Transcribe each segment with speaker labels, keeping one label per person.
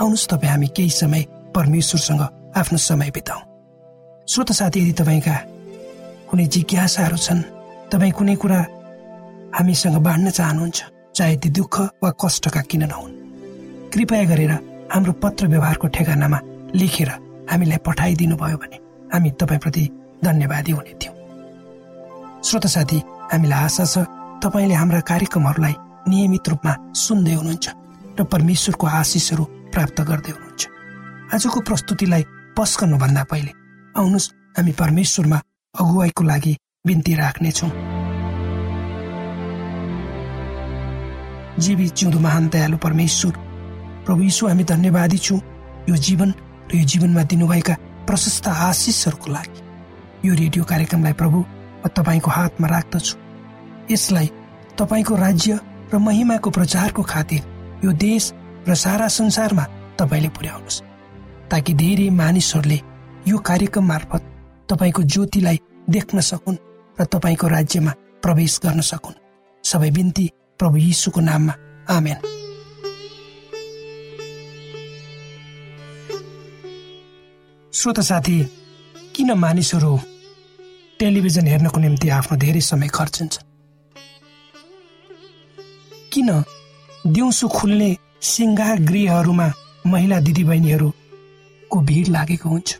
Speaker 1: आउनुहोस् तपाईँ हामी केही समय परमेश्वरसँग आफ्नो समय बिताउ। श्रोत साथी यदि तपाईँका कुनै जिज्ञासाहरू छन् तपाईँ कुनै कुरा हामीसँग बाँड्न चाहनुहुन्छ चाहे ती दुःख वा कष्टका किन नहुन् कृपया गरेर हाम्रो पत्र व्यवहारको ठेगानामा लेखेर हामीलाई पठाइदिनु भयो भने हामी तपाईँप्रति धन्यवादी हुने थियौँ। श्रोत साथी हामीलाई आशा छ तपाईँले हाम्रा कार्यक्रमहरूलाई नियमित रूपमा सुन्दै हुनुहुन्छ र परमेश्वरको आशिषहरू प्राप्त गर्दै हुनुहुन्छ। आजको प्रस्तुतिलाई पस्कनुभन्दा पहिले आउनुहोस् हामी परमेश्वरमा अगुवाईको लागि बिन्ती राख्नेछौँ। जीवी जिउँदो महान दयालु परमेश्वर प्रभु यीशु हामी धन्यवादी छौँ। यो जीवन र यो जीवनमा दिनुभएका प्रशस्त आशिषहरूको लागि। यो रेडियो कार्यक्रमलाई प्रभु म तपाईँको हातमा राख्दछु। यसलाई तपाईँको राज्य र महिमाको प्रचारको खातिर यो देश र सारा संसारमा तपाईँले पुर्याउनुहोस् ताकि धेरै मानिसहरूले यो कार्यक्रम मार्फत तपाईँको ज्योतिलाई देख्न सकुन् र तपाईँको राज्यमा प्रवेश गर्न सकुन्। सबै बिन्ती प्रभु यीशुको नाममा। आमेन। श्रोत साथी किन मानिसहरू टेलिभिजन हेर्नको निम्ति आफ्नो धेरै समय खर्चन्छ किन दिउँसो खुल्ने सिङ्गार गृहहरूमा महिला दिदीबहिनीहरूको भिड लागेको हुन्छ।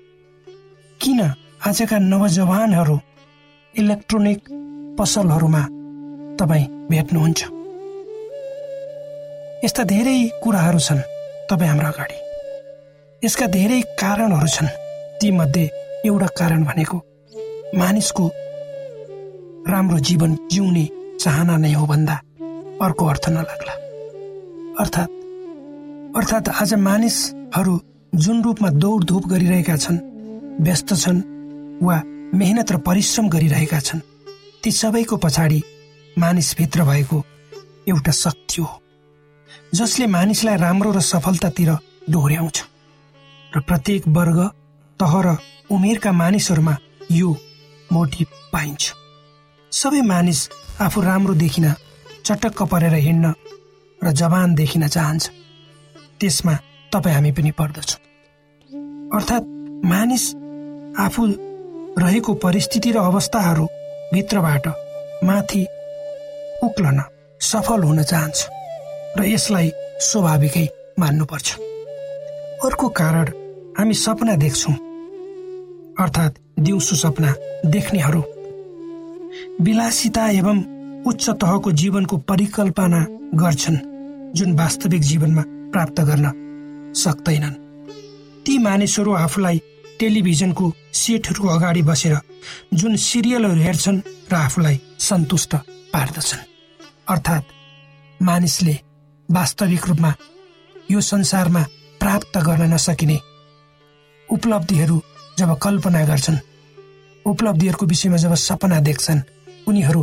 Speaker 1: किन आजका नवजवानहरू इलेक्ट्रोनिक पसलहरूमा तपाईँ भेट्नुहुन्छ? यस्ता धेरै कुराहरू छन् तपाईँ हाम्रो अगाडि। यसका धेरै कारणहरू छन्। तीमध्ये एउटा कारण भनेको मानिसको राम्रो जीवन जिउने चाहना नै हो भन्दा अर्को अर्थ नलाग्ला। अर्थात् अर्थात् आज मानिसहरू जुन रूपमा दौडधुप गरिरहेका छन् व्यस्त छन् वा मेहनत र परिश्रम गरिरहेका छन् ती सबैको पछाडि मानिसभित्र भएको एउटा शक्ति हो जसले मानिसलाई राम्रो र सफलतातिर डोर्याउँछ र प्रत्येक वर्ग तह र उमेरका मानिसहरूमा यो मोटिभ पाइन्छ। सबै मानिस आफू राम्रो देखिन चटक्क परेर हिँड्न र जवान देखिन चाहन्छ। त्यसमा तपाईँ हामी पनि पर्दछौँ। अर्थात् मानिस आफू रहेको परिस्थिति र अवस्थाहरू भित्रबाट माथि उक्लन सफल हुन चाहन्छ र यसलाई स्वाभाविकै मान्नुपर्छ। अर्को कारण हामी सपना देख्छौँ। अर्थात् दिउँसो सपना देख्नेहरू। विलासिता एवं उच्च तहको जीवनको परिकल्पना गर्छन् जुन वास्तविक जीवनमा प्राप्त गर्न सक्दैनन् ती मानिसहरू आफूलाई टेलिभिजनको सेटहरूको अगाडि बसेर जुन सिरियलहरू हेर्छन् र आफूलाई सन्तुष्ट पार्दछन्। अर्थात् मानिसले वास्तविक रूपमा यो संसारमा प्राप्त गर्न नसकिने उपलब्धिहरू जब कल्पना गर्छन् उपलब्धिहरूको विषयमा जब सपना देख्छन् उनीहरू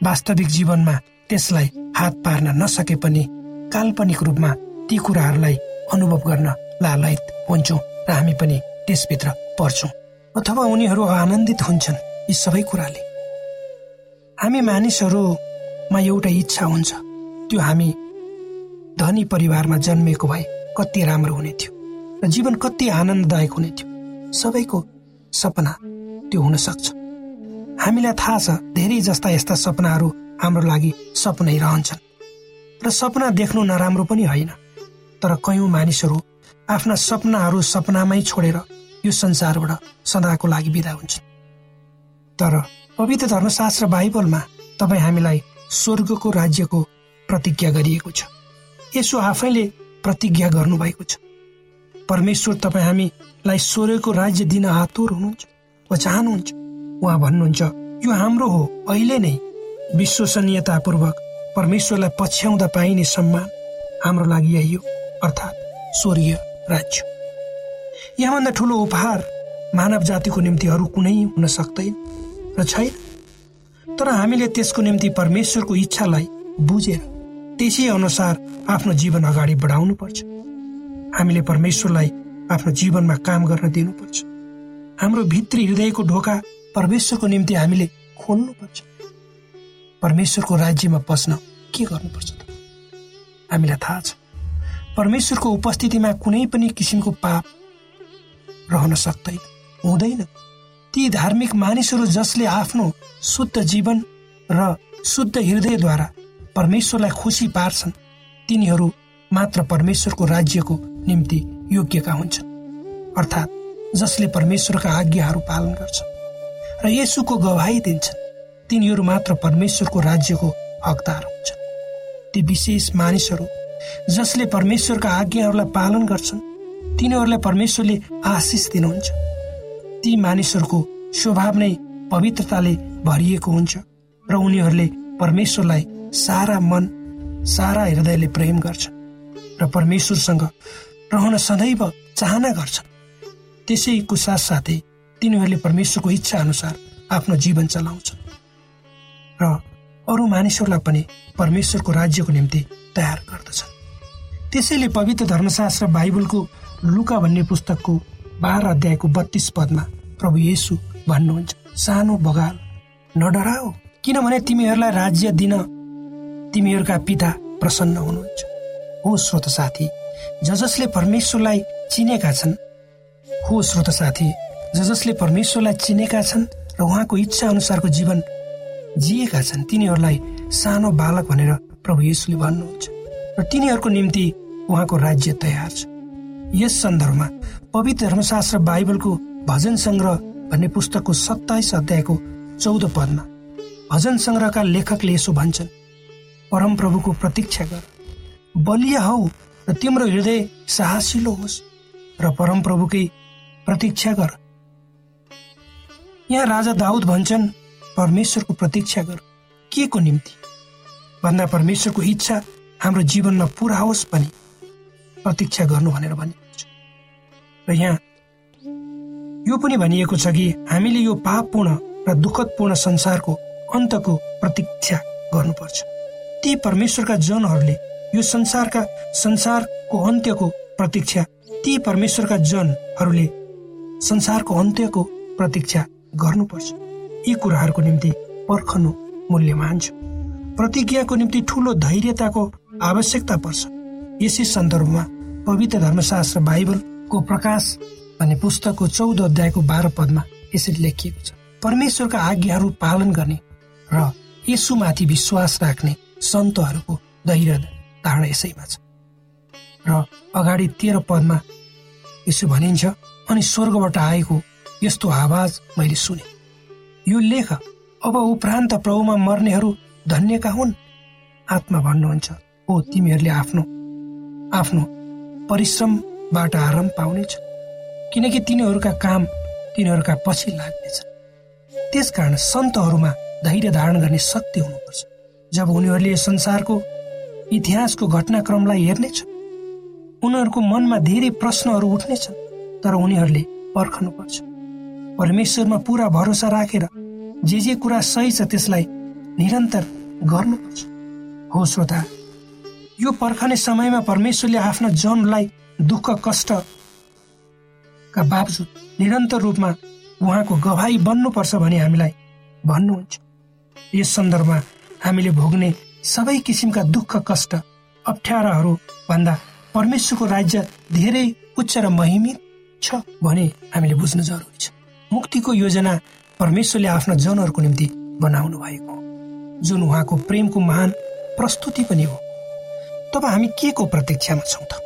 Speaker 1: वास्तविक जीवनमा त्यसलाई हात पार्न नसके पनि काल्पनिक रूपमा ती कुराहरूलाई अनुभव गर्न लालयित हुन्छौँ र हामी पनि त्यसभित्र पर्छौँ। अथवा उनीहरू आनन्दित हुन्छन् यी सबै कुराले। हामी मानिसहरूमा एउटा इच्छा हुन्छ। त्यो हामी धनी परिवारमा जन्मेको भए कति राम्रो हुने थियो र जीवन कति आनन्ददायक हुने थियो। सबैको सपना त्यो हुन सक्छ। हामीलाई थाहा छ धेरै जस्ता यस्ता सपनाहरू हाम्रो लागि सपनै रहन्छन्। र सपना देख्नु नराम्रो पनि होइन। तर कयौँ मानिसहरू आफ्ना सपनाहरू सपनामै छोडेर यो संसारबाट सदाको लागि विदा हुन्छन्। तर पवित्र धर्मशास्त्र बाइबलमा तपाईँ हामीलाई स्वर्गको राज्यको प्रतिज्ञा गरिएको छ। यसो आफैले प्रतिज्ञा गर्नुभएको छ। परमेश्वर तपाईँ हामीलाई स्वर्गको राज्य दिन आतुर हुनुहुन्छ वा चाहनुहुन्छ उहाँ भन्नुहुन्छ यो हाम्रो हो अहिले नै विश्वसनीयतापूर्वक परमेश्वरलाई पछ्याउँदा पाइने सम्मान हाम्रो लागि यही हो अर्थात् स्वर्गीय राज्य। यहाँभन्दा ठुलो उपहार मानव जातिको निम्ति अरू कुनै हुन सक्दैन र छैन। तर हामीले त्यसको निम्ति परमेश्वरको इच्छालाई बुझेर त्यसै अनुसार आफ्नो जीवन अगाडि बढाउनु पर्छ हामीले परमेश्वरलाई आफ्नो जीवनमा काम गर्न दिनुपर्छ। हाम्रो भित्री हृदयको ढोका परमेश्वरको निम्ति हामीले खोल्नुपर्छ। परमेश्वरको राज्यमा पस्न के गर्नुपर्छ त? हामीलाई थाहा छ। परमेश्वरको उपस्थितिमा कुनै पनि किसिमको पाप रहन सक्दैन हुँदैन। ती धार्मिक मानिसहरू जसले आफ्नो शुद्ध जीवन र शुद्ध हृदयद्वारा परमेश्वरलाई खुसी पार्छन् तिनीहरू मात्र परमेश्वरको राज्यको निम्ति योग्यका हुन्छन् अर्थात् जसले परमेश्वरका आज्ञाहरू पालन गर्छन् र यसुको गवाही दिन्छन्। तिनीहरू मात्र परमेश्वरको राज्यको हकदार हुन्छन् ती विशेष मानिसहरू जसले परमेश्वरका आज्ञाहरूलाई पालन गर्छन् तिनीहरूलाई परमेश्वरले आशिष दिनुहुन्छ। ती मानिसहरूको स्वभाव नै पवित्रताले भरिएको हुन्छ र उनीहरूले परमेश्वरलाई सारा मन सारा हृदयले प्रेम गर्छन् र परमेश्वरसँग रहन सदैव चाहना गर्छन् त्यसैको साथसाथै तिनीहरूले परमेश्वरको इच्छा अनुसार आफ्नो जीवन चलाउँछन्। र अरू मानिसहरूलाई पनि परमेश्वरको राज्यको निम्ति तयार गर्दछन् त्यसैले पवित्र धर्मशास्त्र बाइबलको लुका भन्ने पुस्तकको बाह्र अध्यायको बत्तीस पदमा प्रभु येसु भन्नुहुन्छ सानो बगाल नडराओ किनभने तिमीहरूलाई राज्य दिन तिमीहरूका पिता प्रसन्न हुनुहुन्छ। हो श्रोत साथी ज जसले परमेश्वरलाई चिनेका छन् हो श्रोत साथी ज जसले परमेश्वरलाई चिनेका छन् र उहाँको इच्छा अनुसारको जीवन जिएका छन्। तिनीहरूलाई सानो बालक भनेर प्रभु येसुले भन्नुहुन्छ। र तिनीहरूको निम्ति उहाँको राज्य तयार छ। यस सन्दर्भमा पवित्र धर्मशास्त्र बाइबलको भजन सङ्ग्रह भन्ने पुस्तकको सत्ताइस अध्यायको चौध पदमा भजन सङ्ग्रहका लेखकले यसो भन्छन् परम प्रभुको प्रतीक्षा गर। बलिया हौ र तिम्रो हृदय साहसिलो होस् र परम प्रभुकै प्रतीक्षा गर यहाँ राजा दाउद भन्छन् परमेश्वरको प्रतीक्षा गर। के को निम्ति? भन्दा परमेश्वरको इच्छा हाम्रो जीवनमा पुरा होस् पनि प्रतीक्षा गर्नु भनेर भनिएको र यहाँ यो पनि भनिएको छ कि हामीले यो पापपूर्ण र दुःखदपूर्ण संसारको अन्तको प्रतीक्षा गर्नुपर्छ। ती परमेश्वरका जनहरूले यो संसारका संसारको अन्त्यको प्रतीक्षा ती परमेश्वरका जनहरूले संसारको अन्त्यको प्रतीक्षा गर्नुपर्छ। यी कुराहरूको निम्ति पर्खनु मूल्यमान छ। प्रतिज्ञाको निम्ति ठुलो धैर्यताको आवश्यकता पर्छ। यसै सन्दर्भमा पवित्र धर्मशास्त्र बाइबलको प्रकाश भन्ने पुस्तकको चौध अध्यायको बाह्र पदमा यसरी लेखिएको छ। परमेश्वरका आज्ञाहरू पालन गर्ने र यसुमाथि विश्वास राख्ने सन्तहरूको धैर्य धारणा यसैमा छ। र अगाडि तेह्र पदमा यसो भनिन्छ अनि स्वर्गबाट आएको यस्तो आवाज मैले सुने। यो लेख अब उपरान्त प्रभुमा मर्नेहरू धन्यका हुन्। आत्मा भन्नुहुन्छ हो तिमीहरूले आफ्नो आफ्नो परिश्रमबाट आराम पाउनेछ किनकि तिनीहरूका काम तिनीहरूका पछि लाग्नेछ। त्यसकारण सन्तहरूमा धैर्य धारण गर्ने शक्ति हुनुपर्छ। जब उनीहरूले संसारको इतिहासको घटनाक्रमलाई हेर्नेछ उनीहरूको मनमा धेरै प्रश्नहरू उठ्नेछन् तर उनीहरूले पर्खनुपर्छ। परमेश्वरमा पुरा भरोसा राखेर जे जे कुरा सही छ त्यसलाई निरन्तर गर्नुपर्छ। हो श्रोता यो पर्खने समयमा परमेश्वरले आफ्ना जनलाई दुःख कष्टका बावजुद निरन्तर रूपमा उहाँको गवाई बन्नुपर्छ भने हामीलाई भन्नुहुन्छ। यस सन्दर्भमा हामीले भोग्ने सबै किसिमका दुःख कष्ट अप्ठ्याराहरू भन्दा परमेश्वरको राज्य धेरै उच्च र महिमित छ भने हामीले बुझ्नु जरुरी छ। मुक्तिको योजना परमेश्वरले आफ्ना जनहरूको निम्ति बनाउनु भएको जुन उहाँको प्रेमको महान प्रस्तुति पनि हो। तब हामी के को प्रतीक्षामा छौँ त?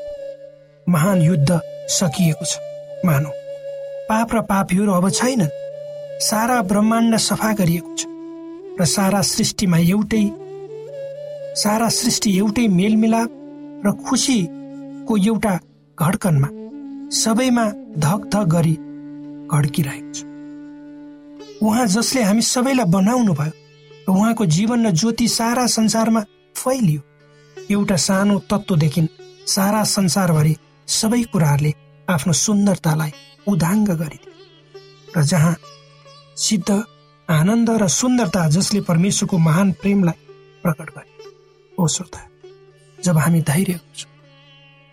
Speaker 1: महान युद्ध सकिएको छ मानौ पाप र पापीहरू अब छैनन्। सारा ब्रह्माण्ड सफा गरिएको छ र सारा सृष्टिमा एउटै सारा सृष्टि एउटै मेलमिलाप र खुसीको एउटा घड्कनमा सबैमा धक धक गरी घड्किरहेको छ। उहाँ जसले हामी सबैलाई बनाउनु भयो र उहाँको जीवन र ज्योति सारा संसारमा फैलियो। एउटा सानो तत्त्वदेखि सारा संसारभरि सबै कुराहरूले आफ्नो सुन्दरतालाई उदाङ्ग गरिदियो। र जहाँ सिद्ध आनन्द र सुन्दरता जसले परमेश्वरको महान प्रेमलाई प्रकट गरे ओ श्रोता जब हामी धैर्य गर्छौँ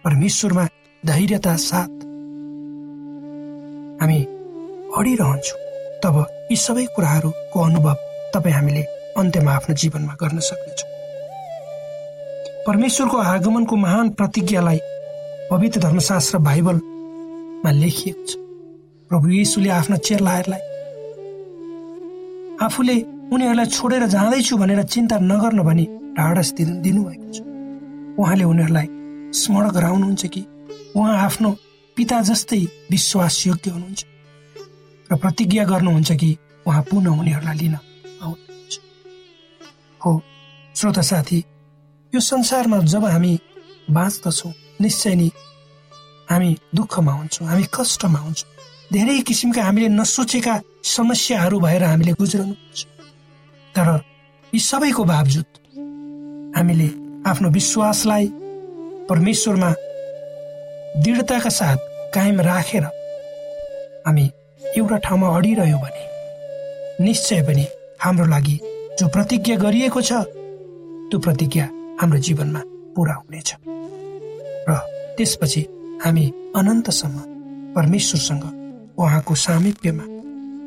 Speaker 1: परमेश्वरमा धैर्यता साथ हामी अडिरहन्छौँ। तब यी सबै कुराहरूको अनुभव तपाईँ हामीले अन्त्यमा आफ्नो जीवनमा गर्न सक्नेछौँ। परमेश्वरको आगमनको महान प्रतिज्ञालाई पवित्र धर्मशास्त्र बाइबलमा लेखिएको छ। प्रभु यीशुले आफ्ना चेलाहरूलाई आफूले उनीहरूलाई छोडेर जाँदैछु भनेर चिन्ता नगर्न भनी ढाडस दिनु दिनुभएको छ। उहाँले उनीहरूलाई स्मरण गराउनुहुन्छ कि उहाँ आफ्नो पिता जस्तै विश्वासयोग्य हुनुहुन्छ। र प्रतिज्ञा गर्नुहुन्छ कि उहाँ पुनः उनीहरूलाई लिन। आउनुहुन्छ हो श्रोता साथी यो संसारमा जब हामी बाँच्दछौँ निश्चय नै हामी दुःखमा हुन्छौँ हामी कष्टमा हुन्छौँ। धेरै किसिमका हामीले नसोचेका समस्याहरू भएर हामीले गुज्रनु पर्छ तर यी सबैको बावजुद हामीले आफ्नो विश्वासलाई परमेश्वरमा दृढताका साथ कायम राखेर हामी एउटा ठाउँमा अडिरह्यौँ भने निश्चय पनि हाम्रो लागि जो प्रतिज्ञा गरिएको छ त्यो प्रतिज्ञा हाम्रो जीवनमा पुरा हुनेछ। र त्यसपछि हामी अनन्तसम्म परमेश्वरसँग उहाँको सामिप्यमा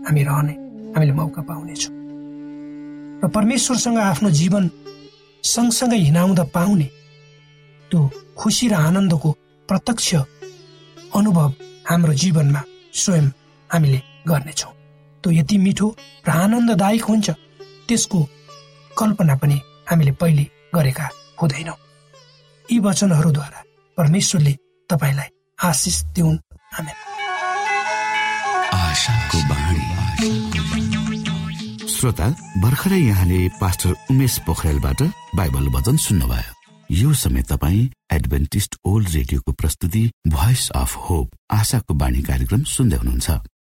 Speaker 1: हामी रहने हामीले मौका पाउनेछौँ। र परमेश्वरसँग आफ्नो जीवन सँगसँगै हिँडाउँदा पाउने त्यो खुसी र आनन्दको प्रत्यक्ष अनुभव हाम्रो जीवनमा स्वयं हामीले गर्नेछौँ। त्यो यति मिठो र आनन्ददायक हुन्छ त्यसको कल्पना पनि हामीले पहिले गरेका हुँदैनौँ। यी वचनहरूद्वारा परमेश्वरले तपाईँलाई आशिष दिउन्।
Speaker 2: श्रोता भर्खरै यहाँले पास्टर उमेश पोखरेलबाट बाइबल वचन सुन्नुभयो। यो समय तपाईँ एडभेन्टिस्ट ओल्ड रेडियोको प्रस्तुति भोइस अफ होप आशाको बाणी कार्यक्रम सुन्दै हुनुहुन्छ।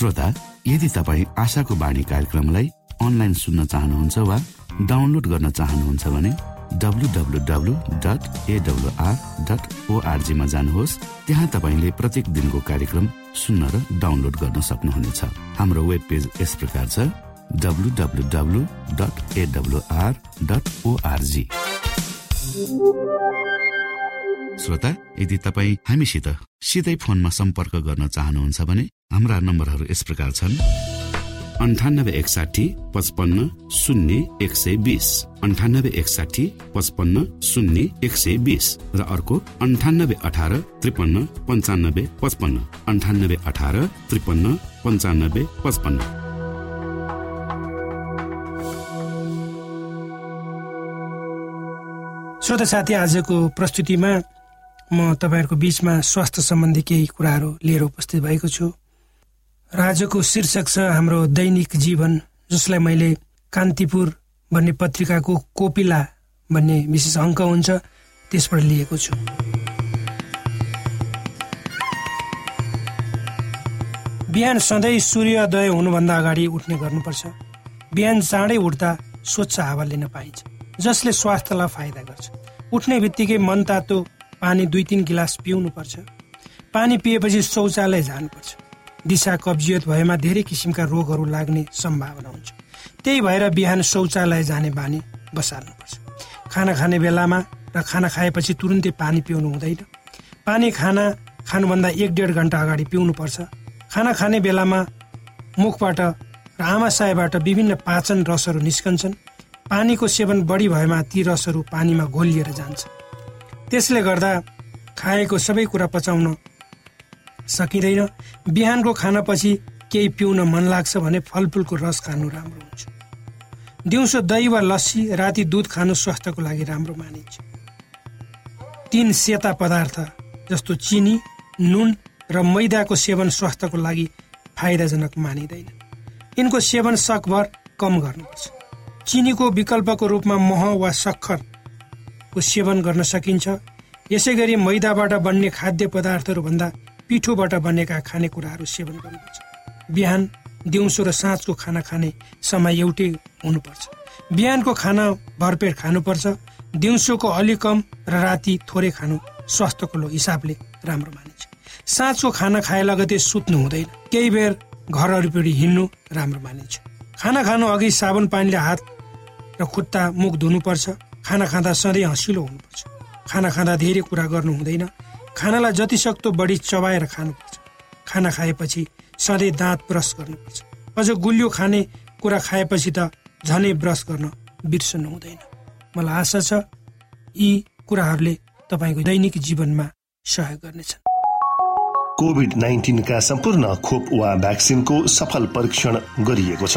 Speaker 2: श्रोता यदि तपाईँ आशाको बाणी कार्यक्रमलाई अनलाइन सुन्न चाहनुहुन्छ वा डाउनलोड गर्न चाहनुहुन्छ भने ओआरजीमा जानुहोस्। त्यहाँ तपाईँले प्रत्येक दिनको कार्यक्रम सुन्न र डाउनलोड गर्न सक्नुहुनेछ। हाम्रो वेब पेज यस प्रकार छ श्रोता यदि तपाईँ हामीसित सिधै फोनमा सम्पर्क गर्न चाहनुहुन्छ भने हाम्रा नम्बरहरू यस प्रकार छन्। अन्ठानब्बे एकसाठी पचपन्न शून्य एक सय बिस। अन्ठानब्बे एकसाठी पचपन्न शून्य एक सय बिस। र अर्को अन्ठानब्बे अठार त्रिपन्न पन्चानब्बे पचपन्न। अन्ठानब्बे अठार त्रिपन्न पन्चानब्बे पचपन्न।
Speaker 1: श्रोता साथी आजको प्रस्तुतिमा म तपाईँहरूको बिचमा स्वास्थ्य सम्बन्धी केही कुराहरू लिएर उपस्थित भएको छु। आजको शीर्षक छ हाम्रो दैनिक जीवन जसलाई मैले कान्तिपुर भन्ने पत्रिकाको कोपिला भन्ने विशेष अङ्क हुन्छ त्यसबाट लिएको छु। बिहान सधैँ सूर्योदय हुनुभन्दा अगाडि उठ्ने गर्नुपर्छ। बिहान चाँडै उठ्दा स्वच्छ हावा लिन पाइन्छ जसले स्वास्थ्यलाई फाइदा गर्छ। उठ्ने बित्तिकै मन तातो पानी दुई तिन गिलास पिउनुपर्छ। पानी पिएपछि शौचालय जानुपर्छ। दिशा कब्जियत भएमा धेरै किसिमका रोगहरू लाग्ने सम्भावना हुन्छ। त्यही भएर बिहान शौचालय जाने बानी बसाल्नुपर्छ खाना खाने बेलामा र खाना खाएपछि तुरुन्तै पानी पिउनु हुँदैन। पानी खाना खानुभन्दा एक डेढ घन्टा अगाडि पिउनुपर्छ। खाना खाने बेलामा मुखबाट र आमाशयबाट विभिन्न पाचन रसहरू निस्कन्छन्। पानीको सेवन बढी भएमा ती रसहरू पानीमा घोलिएर जान्छ त्यसले गर्दा खाएको सबै कुरा पचाउन सकिँदैन। बिहानको खानापछि केही पिउन मन लाग्छ भने फलफुलको रस खानु राम्रो हुन्छ। दिउँसो दही वा लस्सी राति दुध खानु स्वास्थ्यको लागि राम्रो मानिन्छ। तीन सेता पदार्थ जस्तो चिनी नुन र मैदाको सेवन स्वास्थ्यको लागि फाइदाजनक मानिँदैन। यिनको सेवन सकभर कम गर्नुपर्छ। चिनीको विकल्पको रूपमा मह वा सक्खरको सेवन गर्न सकिन्छ। यसै गरी मैदाबाट बन्ने खाद्य पदार्थहरूभन्दा पिठोबाट बनेका खानेकुराहरू सेवन गर्नुपर्छ। बिहान दिउँसो र साँझको खाना खाने समय एउटै हुनुपर्छ। बिहानको खाना भरपेट खानुपर्छ। दिउँसोको अलि कम र राति थोरै खानु स्वास्थ्यको हिसाबले राम्रो मानिन्छ। साँझको खाना खाए लगतै सुत्नु हुँदैन। केही बेर घर वरिपरि हिँड्नु राम्रो मानिन्छ। खाना खानु अघि साबुन पानीले हात र खुट्टा मुख धुनुपर्छ। खाना खाँदा सधैँ हँसिलो हुनुपर्छ। खाना खाँदा धेरै कुरा गर्नु हुँदैन। खानालाई जति सक्दो बढी चबाएर खानुपर्छ। खाना खाएपछि सधैँ दाँत ब्रस गर्नुपर्छ। अझ गुलियो खाने कुरा खाएपछि त झनै ब्रस गर्न बिर्सनु हुँदैन। मलाई आशा छ यी कुराहरूले तपाईँको दैनिक जीवनमा सहयोग गर्नेछन्।
Speaker 3: कोभिड नाइन्टिनका सम्पूर्ण खोप वा भ्याक्सिनको सफल परीक्षण गरिएको छ।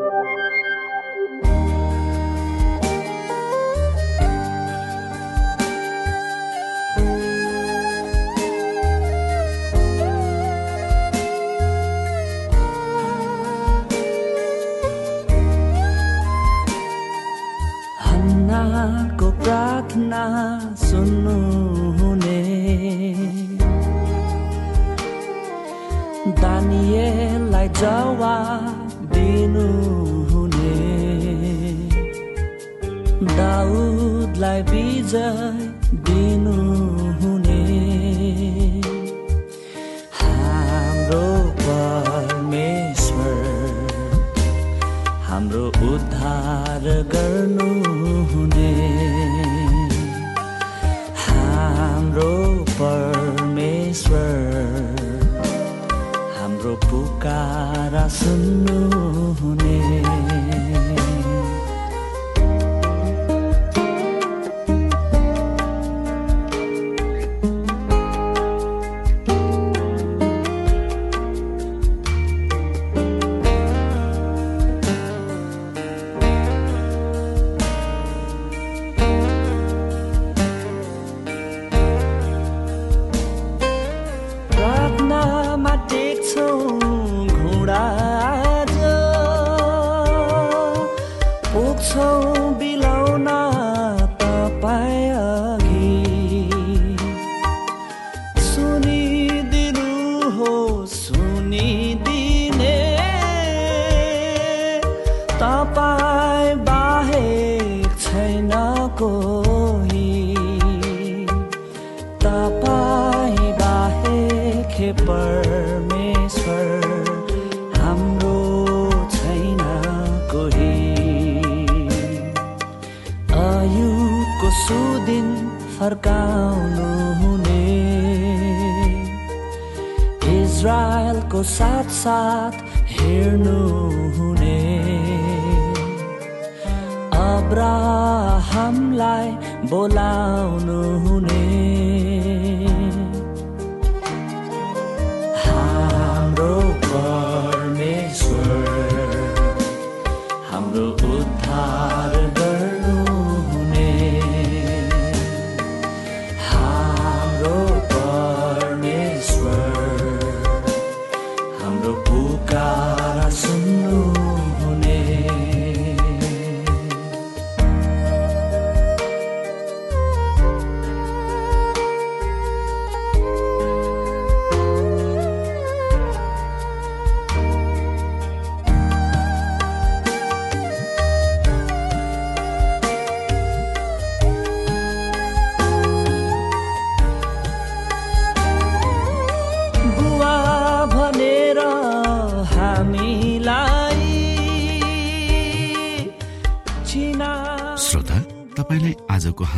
Speaker 4: प्रार्थना सुन्नु हुने। दानिएलाई जवाब दिनु हुने। दाउदलाई विजय दिनु हुने। हाम्रो परमेश्वर हाम्रो उद्धार गर्नु हाम्रो पुकारा इजरायलको साथ साथ हेर्नु हुने। अब्राहमलाई बोलाउनु हुने।